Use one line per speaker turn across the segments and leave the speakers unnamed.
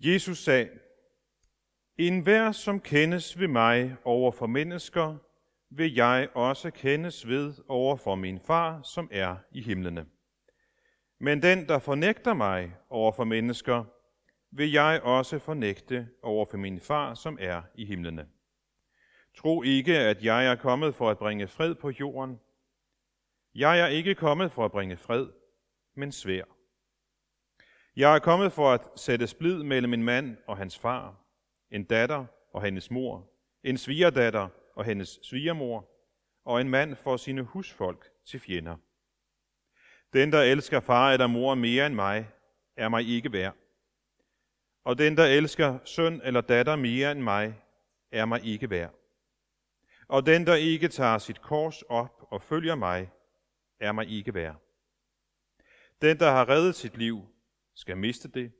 Jesus sagde, En hver, som kendes ved mig over for mennesker, vil jeg også kendes ved over for min far, som er i himlene. Men den, der fornægter mig over for mennesker, vil jeg også fornægte over for min far, som er i himlene. Tro ikke, at jeg er kommet for at bringe fred på jorden. Jeg er ikke kommet for at bringe fred, men svær. Jeg er kommet for at sætte splid mellem en mand og hans far, en datter og hendes mor, en svigerdatter og hendes svigermor, og en mand for sine husfolk til fjender. Den, der elsker far eller mor mere end mig, er mig ikke værd. Og den, der elsker søn eller datter mere end mig, er mig ikke værd. Og den, der ikke tager sit kors op og følger mig, er mig ikke værd. Den, der har reddet sit liv, skal miste det,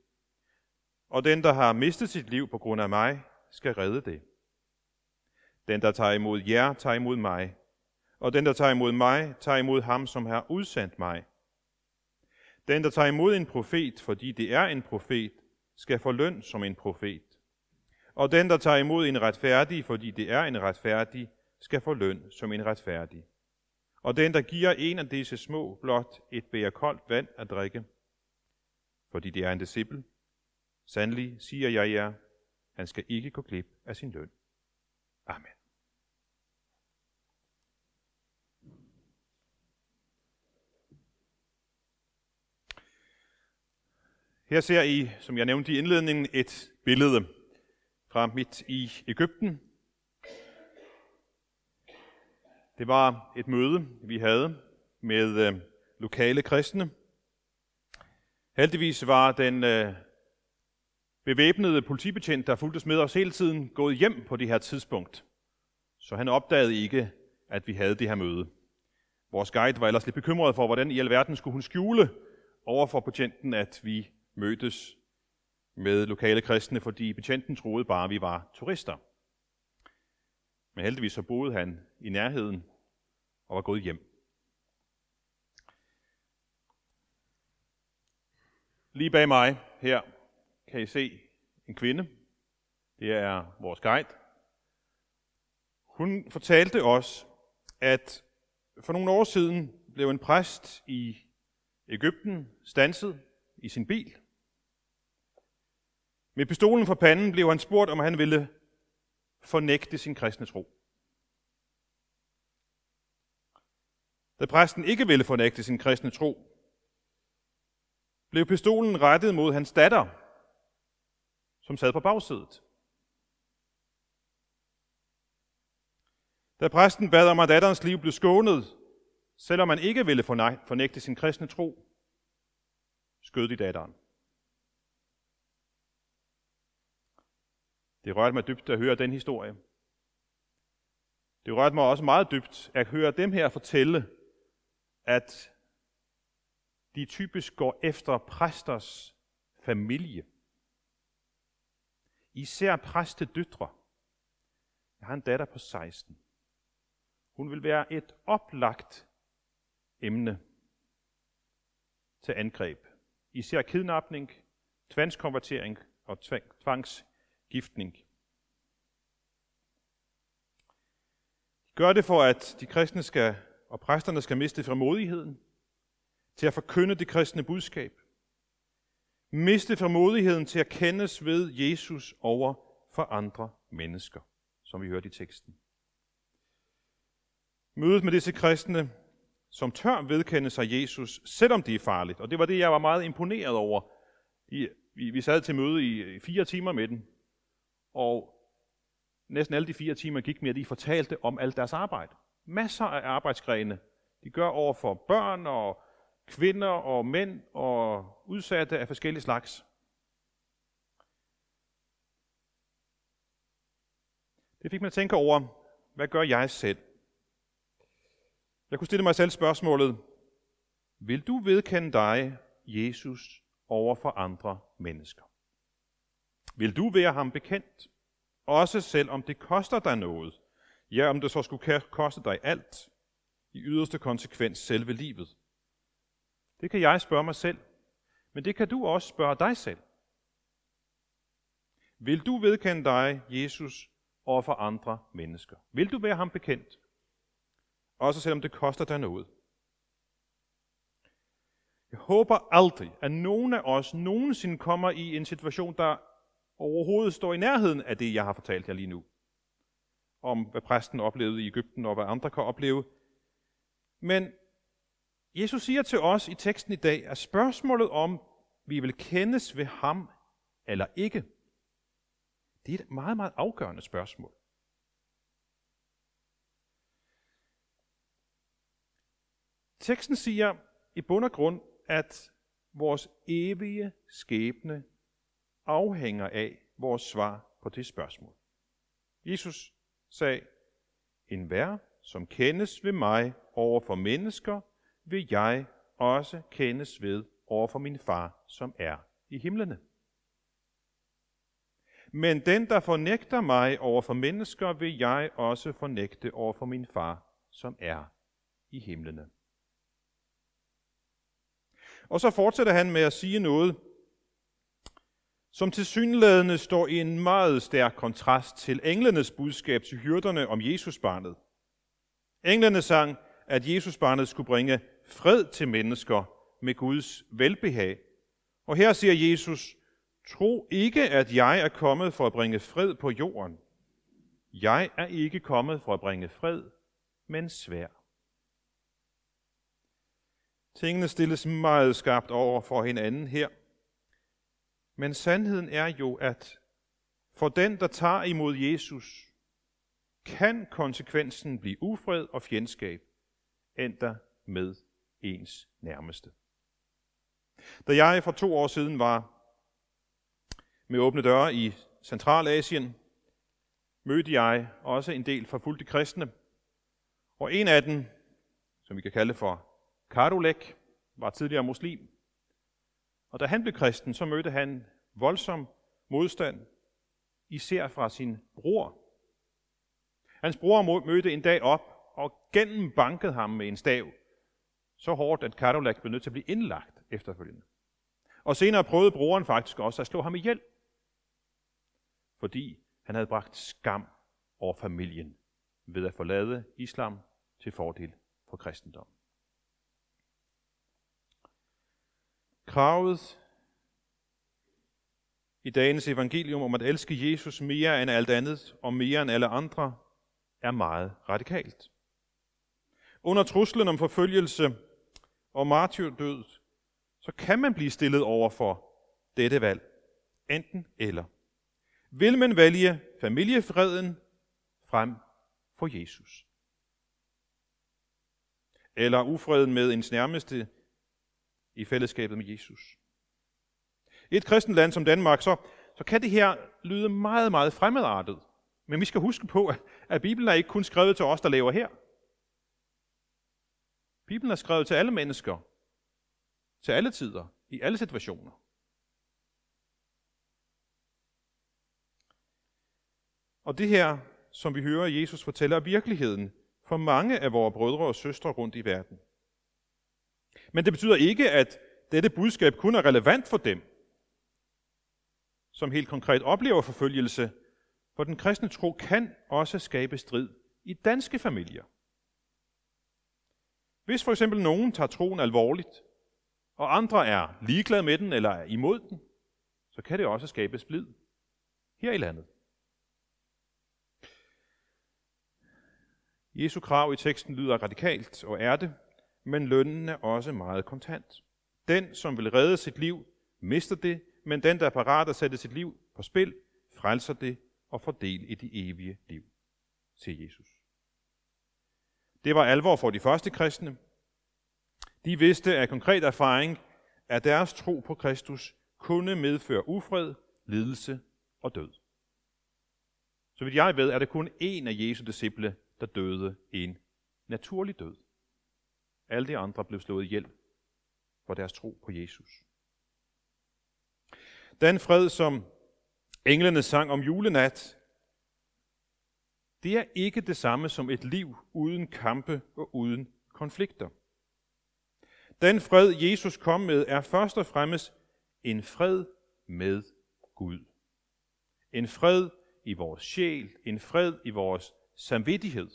og den, der har mistet sit liv på grund af mig, skal redde det. Den, der tager imod jer, tager imod mig, og den, der tager imod mig, tager imod ham, som har udsendt mig. Den, der tager imod en profet, fordi det er en profet, skal få løn som en profet. Og den, der tager imod en retfærdig, fordi det er en retfærdig, skal få løn som en retfærdig. Og den, der giver en af disse små blot et bæger koldt vand at drikke, fordi det er en disciple, sandelig siger jeg jer, han skal ikke gå glip af sin løn. Amen. Her ser I, som jeg nævnte i indledningen, et billede fra midt i Ægypten. Det var et møde, vi havde med øh, lokale kristne. Heldigvis var den øh, bevæbnede politibetjent, der fulgtes med os hele tiden, gået hjem på det her tidspunkt. Så han opdagede ikke, at vi havde det her møde. Vores guide var ellers lidt bekymret for, hvordan i alverden skulle hun skjule over for betjenten, at vi mødtes med lokale kristne, fordi betjenten troede bare, at vi var turister. Men heldigvis så boede han i nærheden og var gået hjem. Lige bag mig her kan I se en kvinde. Det er vores guide. Hun fortalte os, at for nogle år siden blev en præst i Ægypten stanset i sin bil. Med pistolen for panden blev han spurgt, om han ville fornægte sin kristne tro. Da præsten ikke ville fornægte sin kristne tro, blev pistolen rettet mod hans datter, som sad på bagsædet. Da præsten bad om, at datterens liv blev skånet, selvom man ikke ville fornægte sin kristne tro, skød de datteren. Det rørte mig dybt at høre den historie. Det rørte mig også meget dybt at høre dem her fortælle, at de typisk går efter præsters familie. Især præste døtre. Jeg har en datter på 16. Hun vil være et oplagt emne til angreb. Især kidnapning, tvangskonvertering og tvangsgiftning. Gør det for, at de kristne skal, og præsterne skal miste frimodigheden til at forkynde det kristne budskab. Miste formodigheden til at kendes ved Jesus over for andre mennesker, som vi hørte i teksten. Mødet med disse kristne, som tør vedkende sig Jesus, selvom det er farligt. Og det var det, jeg var meget imponeret over. Vi sad til møde i fire timer med dem, og næsten alle de fire timer gik med, at de fortalte om alt deres arbejde. Masser af arbejdsgrene. De gør over for børn og kvinder og mænd og udsatte af forskellige slags. Det fik mig at tænke over, hvad gør jeg selv? Jeg kunne stille mig selv spørgsmålet, vil du vedkende dig, Jesus, over for andre mennesker? Vil du være ham bekendt? Også selv om det koster dig noget. Ja, om det så skulle koste dig alt. I yderste konsekvens selve livet. Det kan jeg spørge mig selv, men det kan du også spørge dig selv. Vil du vedkende dig, Jesus, over for andre mennesker? Vil du være ham bekendt? Også selvom det koster dig noget. Jeg håber aldrig, at nogen af os nogensinde kommer i en situation, der overhovedet står i nærheden af det, jeg har fortalt jer lige nu. Om hvad præsten oplevede i Ægypten, og hvad andre kan opleve. Men Jesus siger til os i teksten i dag, at spørgsmålet om, vi vil kendes ved ham eller ikke, det er et meget, meget afgørende spørgsmål. Teksten siger i bund og grund, at vores evige skæbne afhænger af vores svar på det spørgsmål. Jesus sagde, en vær, som kendes ved mig over for mennesker, vil jeg også kendes ved over for min far, som er i himlene. Men den, der fornægter mig over for mennesker, vil jeg også fornægte over for min far, som er i himlene. Og så fortsætter han med at sige noget, som til synlædende står i en meget stærk kontrast til englenes budskab til hyrderne om Jesusbarnet. Englene sang, at Jesusbarnet skulle bringe fred til mennesker med Guds velbehag. Og her siger Jesus, tro ikke, at jeg er kommet for at bringe fred på jorden. Jeg er ikke kommet for at bringe fred, men svær. Tingene stilles meget skarpt over for hinanden her. Men sandheden er jo, at for den, der tager imod Jesus, kan konsekvensen blive ufred og fjendskab, endda med ens nærmeste. Da jeg for to år siden var med åbne døre i Centralasien, mødte jeg også en del forfulgte kristne, og en af dem, som vi kan kalde for Kardulek var tidligere muslim, og da han blev kristen, så mødte han voldsom modstand, især fra sin bror. Hans bror mødte en dag op og gennembankede ham med en stav, så hårdt, at Kardulek blev nødt til at blive indlagt efterfølgende. Og senere prøvede broren faktisk også at slå ham ihjel, fordi han havde bragt skam over familien ved at forlade islam til fordel for kristendom. Kravet i dagens evangelium om at elske Jesus mere end alt andet og mere end alle andre er meget radikalt. Under truslen om forfølgelse og martyrdød, så kan man blive stillet over for dette valg. Enten eller. Vil man vælge familiefreden frem for Jesus? Eller ufreden med ens nærmeste i fællesskabet med Jesus. I et kristent land som Danmark, så, så kan det her lyde meget, meget fremmedartet. Men vi skal huske på, at Bibelen er ikke kun skrevet til os, der lever her. Bibelen er skrevet til alle mennesker, til alle tider, i alle situationer. Og det her, som vi hører Jesus fortælle, er virkeligheden for mange af vores brødre og søstre rundt i verden. Men det betyder ikke, at dette budskab kun er relevant for dem, som helt konkret oplever forfølgelse, for den kristne tro kan også skabe strid i danske familier. Hvis for eksempel nogen tager troen alvorligt, og andre er ligeglade med den eller er imod den, så kan det også skabe splid her i landet. Jesu krav i teksten lyder radikalt, og er det, men lønnen er også meget kontant. Den, som vil redde sit liv, mister det, men den, der er parat at sætte sit liv på spil, frelser det og får del i det evige liv til Jesus. Det var alvor for de første kristne. De vidste af konkret erfaring, at deres tro på Kristus kunne medføre ufred, lidelse og død. Så vidt jeg ved, er det kun en af Jesu disciple, der døde en naturlig død. Alle de andre blev slået ihjel for deres tro på Jesus. Den fred, som englene sang om julenat, det er ikke det samme som et liv uden kampe og uden konflikter. Den fred, Jesus kom med, er først og fremmest en fred med Gud. En fred i vores sjæl, en fred i vores samvittighed.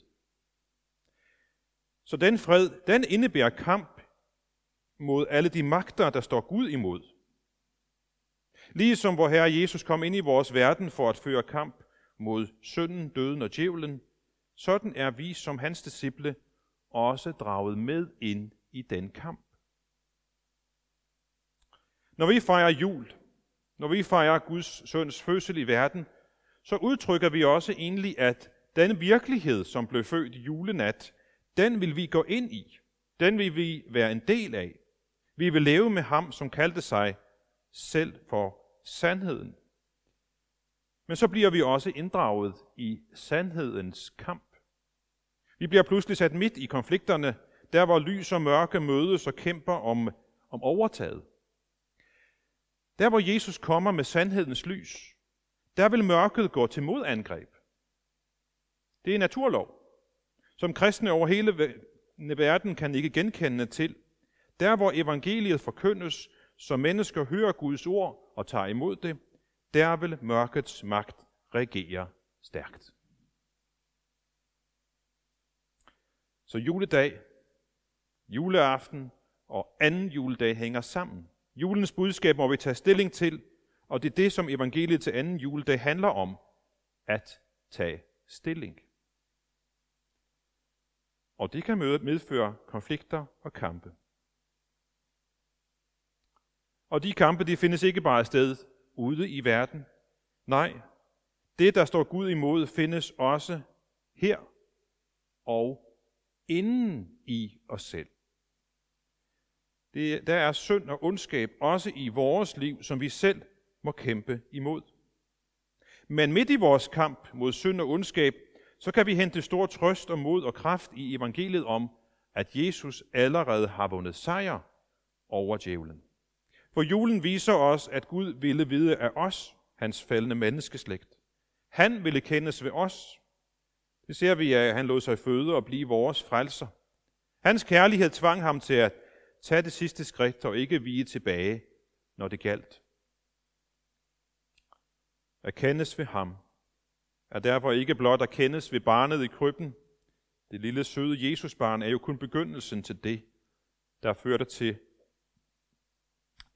Så den fred, den indebærer kamp mod alle de magter, der står Gud imod. Ligesom hvor Herre Jesus kom ind i vores verden for at føre kamp mod synden, døden og djævlen, sådan er vi som hans disciple også draget med ind i den kamp. Når vi fejrer jul, når vi fejrer Guds søns fødsel i verden, så udtrykker vi også egentlig, at den virkelighed, som blev født julenat, den vil vi gå ind i. Den vil vi være en del af. Vi vil leve med ham, som kaldte sig selv for sandheden. Men så bliver vi også inddraget i sandhedens kamp. Vi bliver pludselig sat midt i konflikterne, der hvor lys og mørke mødes og kæmper om, om overtaget. Der hvor Jesus kommer med sandhedens lys, der vil mørket gå til modangreb. Det er naturlov, som kristne over hele verden kan ikke genkende til. Der hvor evangeliet forkyndes, så mennesker hører Guds ord og tager imod det, der vil mørkets magt regere stærkt. Så juledag, juleaften og anden juledag hænger sammen. Julens budskab må vi tage stilling til, og det er det, som evangeliet til anden juledag handler om, at tage stilling. Og det kan medføre konflikter og kampe. Og de kampe, de findes ikke bare sted ude i verden. Nej, det, der står Gud imod, findes også her og inden i os selv. Det, der er synd og ondskab også i vores liv, som vi selv må kæmpe imod. Men midt i vores kamp mod synd og ondskab, så kan vi hente stor trøst og mod og kraft i evangeliet om, at Jesus allerede har vundet sejr over djævlen. For julen viser os, at Gud ville vide af os, hans faldende menneskeslægt. Han ville kendes ved os. Det ser vi, at han lod sig føde og blive vores frelser. Hans kærlighed tvang ham til at tage det sidste skridt og ikke vige tilbage, når det galt. At kendes ved ham er derfor ikke blot at kendes ved barnet i krybben. Det lille søde Jesusbarn er jo kun begyndelsen til det, der førte til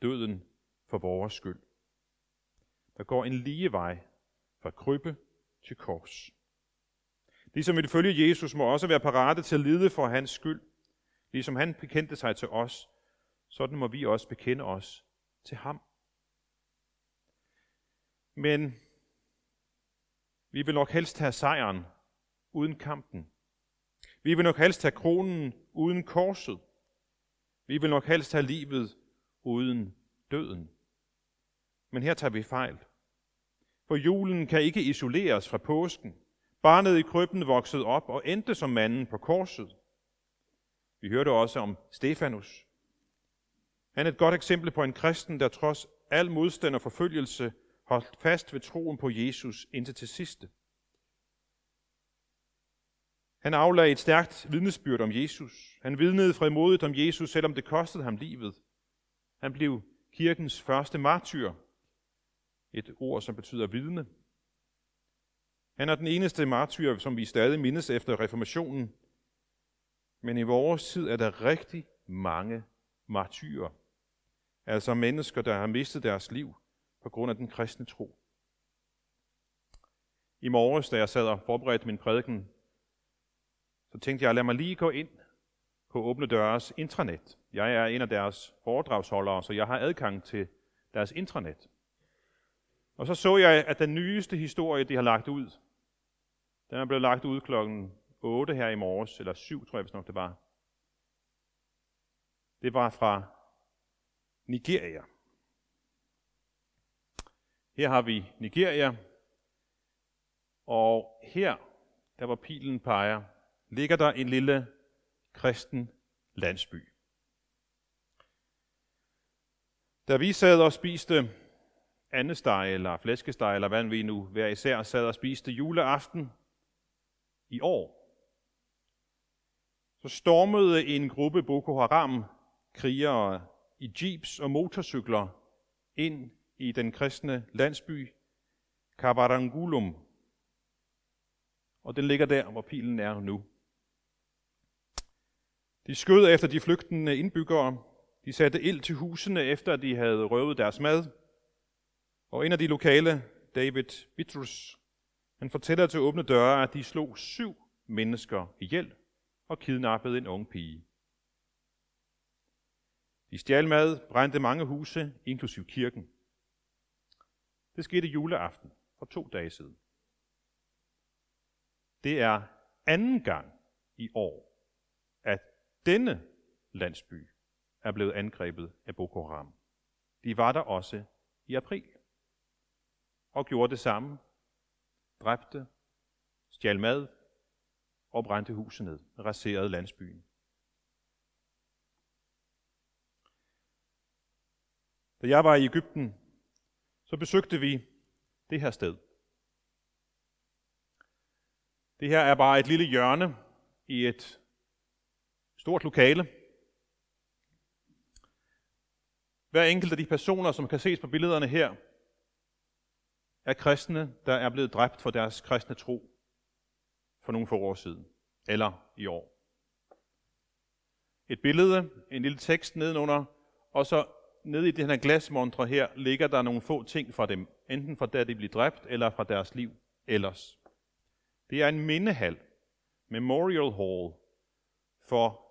døden for vores skyld. Der går en lige vej fra krybbe til kors. Ligesom vi følge Jesus må også være parate til at lide for hans skyld. Ligesom han bekendte sig til os, sådan må vi også bekende os til ham. Men vi vil nok helst have sejren uden kampen. Vi vil nok helst have kronen uden korset. Vi vil nok helst have livet uden døden. Men her tager vi fejl. For julen kan ikke isoleres fra påsken. Barnet i krybben voksede op og endte som manden på korset. Vi hørte også om Stefanus. Han er et godt eksempel på en kristen, der trods al modstand og forfølgelse holdt fast ved troen på Jesus indtil til sidste. Han aflagde et stærkt vidnesbyrd om Jesus. Han vidnede frimodigt om Jesus, selvom det kostede ham livet. Han blev kirkens første martyr. Et ord, som betyder vidne. Han er den eneste martyr, som vi stadig mindes efter reformationen. Men i vores tid er der rigtig mange martyrer. Altså mennesker, der har mistet deres liv på grund af den kristne tro. I morges, da jeg sad og forberedte min prædiken, så tænkte jeg, lad mig lige gå ind på Åbne Døres intranet. Jeg er en af deres foredragsholdere, så jeg har adgang til deres intranet. Og så så jeg, at den nyeste historie, de har lagt ud, den er blevet lagt ud klokken 8 her i morges, eller 7 tror jeg, hvis nok det var. Det var fra Nigeria. Her har vi Nigeria, og her, der hvor pilen peger, ligger der en lille kristen landsby. Da vi sad og spiste andesteg eller flæskesteg, eller hvad vi nu hver især sad og spiste juleaften i år, så stormede en gruppe Boko Haram krigere i jeeps og motorcykler ind i den kristne landsby, Kabarangulum. Og den ligger der, hvor pilen er nu. De skød efter de flygtende indbyggere. De satte ild til husene, efter de havde røvet deres mad. Og en af de lokale, David Bitrus, han fortæller til åbne døre, at de slog syv mennesker ihjel og kidnappede en ung pige. De stjal mad, brændte mange huse, inklusiv kirken. Det skete juleaften for to dage siden. Det er anden gang i år, denne landsby er blevet angrebet af Boko Haram. De var der også i april og gjorde det samme. Dræbte, stjal mad og brændte huset ned, raserede landsbyen. Da jeg var i Ægypten, så besøgte vi det her sted. Det her er bare et lille hjørne i et stort lokale. Hver enkelt af de personer, som kan ses på billederne her, er kristne, der er blevet dræbt for deres kristne tro for nogle få år siden, eller i år. Et billede, en lille tekst nedenunder, og så nede i den her glasmontre her, ligger der nogle få ting fra dem, enten fra da de blev dræbt, eller fra deres liv ellers. Det er en mindehal, Memorial Hall, for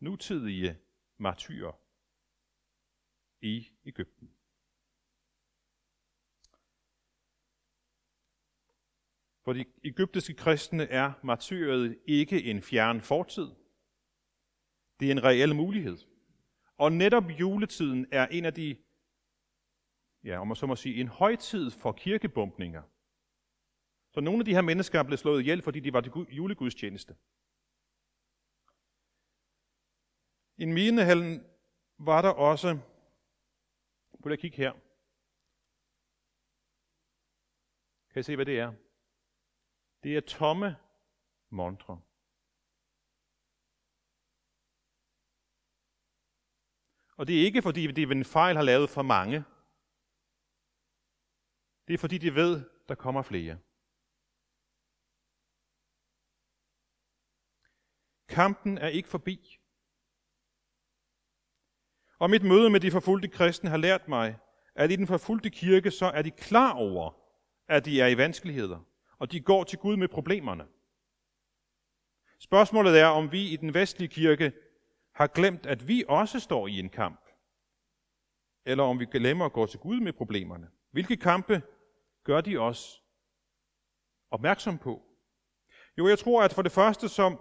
nutidige martyrer i Ægypten. For de egyptiske kristne er martyret ikke en fjern fortid. Det er en reel mulighed. Og netop juletiden er en af de, ja, om man så må sige, en højtid for kirkebumpninger. Så nogle af de her mennesker blev slået ihjel, fordi de var til julegudstjeneste. I minehallen var der også, prøv at kigge her. Kan I se, hvad det er? Det er tomme montre. Og det er ikke fordi, de ved en fejl har lavet for mange. Det er fordi, de ved, der kommer flere. Kampen er ikke forbi. Og mit møde med de forfulgte kristne har lært mig, at i den forfulgte kirke, så er de klar over, at de er i vanskeligheder, og de går til Gud med problemerne. Spørgsmålet er, om vi i den vestlige kirke har glemt, at vi også står i en kamp, eller om vi glemmer at gå til Gud med problemerne. Hvilke kampe gør de os opmærksom på? Jo, jeg tror, at for det første så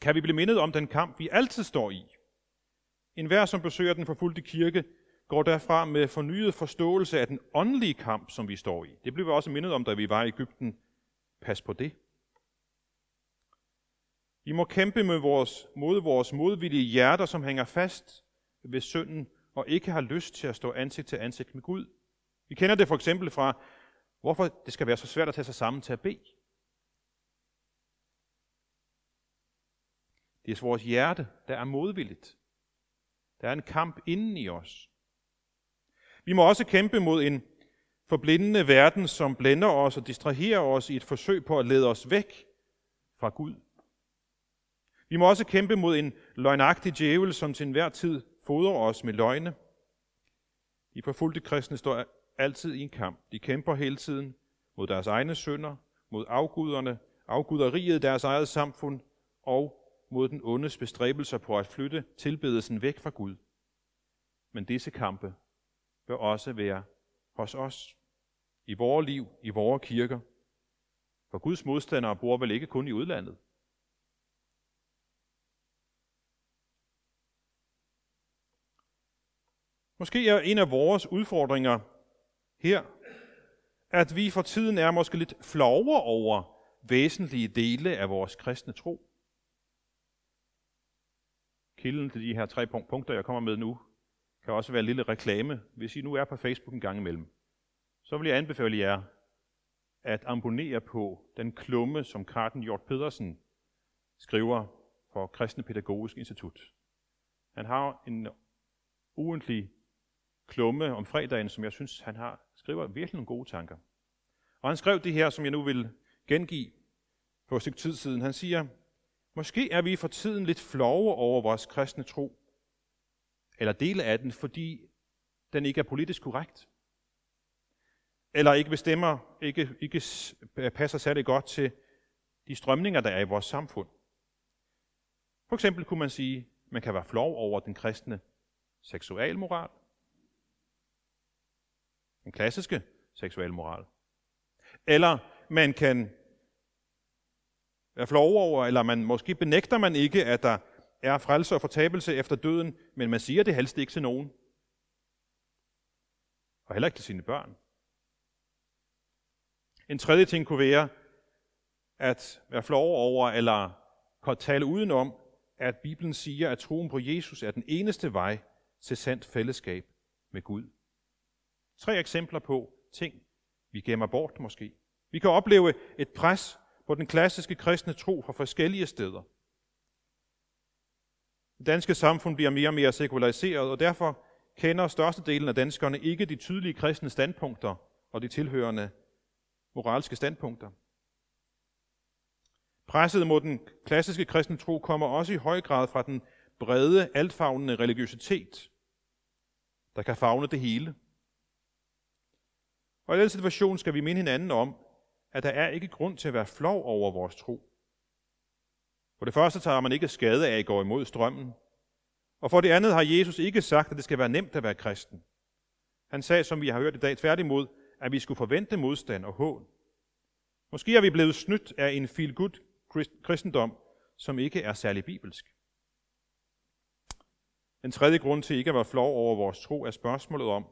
kan vi blive mindet om den kamp, vi altid står i. En hver, som besøger den forfulgte kirke, går derfra med fornyet forståelse af den åndelige kamp, som vi står i. Det blev vi også mindet om, da vi var i Ægypten. Pas på det. Vi må kæmpe med vores, mod vores modvillige hjerter, som hænger fast ved synden og ikke har lyst til at stå ansigt til ansigt med Gud. Vi kender det for eksempel fra, hvorfor det skal være så svært at tage sig sammen til at bede. Det er vores hjerte, der er modvilligt. Der er en kamp inden i os. Vi må også kæmpe mod en forblindende verden, som blænder os og distraherer os i et forsøg på at lede os væk fra Gud. Vi må også kæmpe mod en løgnagtig djævel, som til enhver tid fodrer os med løgne. De forfulgte kristne står altid i en kamp. De kæmper hele tiden mod deres egne sønder, mod afguderne, afguderiet deres eget samfund og mod den ondes bestræbelser på at flytte tilbedelsen væk fra Gud. Men disse kampe bør også være hos os, i vores liv, i vores kirker. For Guds modstandere bor vel ikke kun i udlandet. Måske er en af vores udfordringer her, at vi for tiden er måske lidt flove over væsentlige dele af vores kristne tro. Kilden til de her tre punkter, jeg kommer med nu, kan også være en lille reklame. Hvis I nu er på Facebook en gang imellem, så vil jeg anbefale jer at abonnere på den klumme, som Karten Hjort Pedersen skriver for Kristne Pædagogisk Institut. Han har en ugentlig klumme om fredagen, som jeg synes, han har skriver virkelig nogle gode tanker. Og han skrev det her, som jeg nu vil gengive for et stykke tid siden. Han siger, måske er vi for tiden lidt flove over vores kristne tro, eller dele af den, fordi den ikke er politisk korrekt, eller ikke bestemmer, ikke, ikke passer særlig godt til de strømninger, der er i vores samfund. For eksempel kunne man sige, at man kan være flov over den kristne seksualmoral, den klassiske seksualmoral. Eller man kan er flov over, eller man måske benægter man ikke, at der er frelse og fortabelse efter døden, men man siger det helst ikke til nogen. Og heller ikke til sine børn. En tredje ting kunne være at være flov over, eller tale udenom, at Bibelen siger, at troen på Jesus er den eneste vej til sandt fællesskab med Gud. Tre eksempler på ting, vi gemmer bort måske. Vi kan opleve et pres på den klassiske kristne tro fra forskellige steder. Det danske samfund bliver mere og mere sekulariseret, og derfor kender størstedelen af danskerne ikke de tydelige kristne standpunkter og de tilhørende moralske standpunkter. Presset mod den klassiske kristne tro kommer også i høj grad fra den brede, altfavnende religiøsitet, der kan fagne det hele. Og i den situation skal vi minde hinanden om, at der er ikke grund til at være flov over vores tro. For det første tager man ikke skade af at gå imod strømmen. Og for det andet har Jesus ikke sagt, at det skal være nemt at være kristen. Han sagde, som vi har hørt i dag, tværtimod, at vi skulle forvente modstand og hån. Måske er vi blevet snydt af en feel-good kristendom, som ikke er særlig bibelsk. En tredje grund til ikke at være flov over vores tro er spørgsmålet om,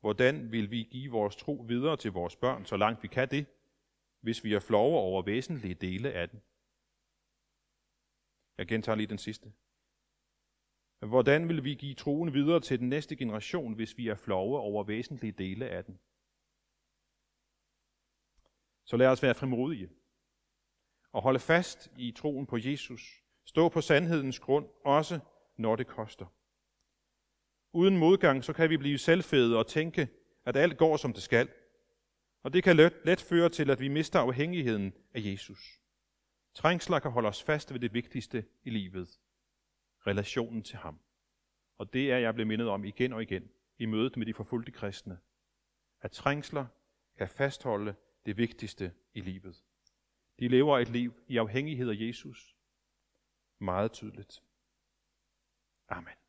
hvordan vil vi give vores tro videre til vores børn, så langt vi kan det, hvis vi er flove over væsentlige dele af den. Jeg gentager lige den sidste. Hvordan vil vi give troen videre til den næste generation, hvis vi er flove over væsentlige dele af den? Så lad os være frimodige og holde fast i troen på Jesus. Stå på sandhedens grund, også når det koster. Uden modgang, så kan vi blive selvfede og tænke, at alt går, som det skal. Og det kan let, let føre til, at vi mister afhængigheden af Jesus. Trængsler kan holde os fast ved det vigtigste i livet. Relationen til ham. Og det er jeg blevet mindet om igen og igen i mødet med de forfulgte kristne. At trængsler kan fastholde det vigtigste i livet. De lever et liv i afhængighed af Jesus. Meget tydeligt. Amen.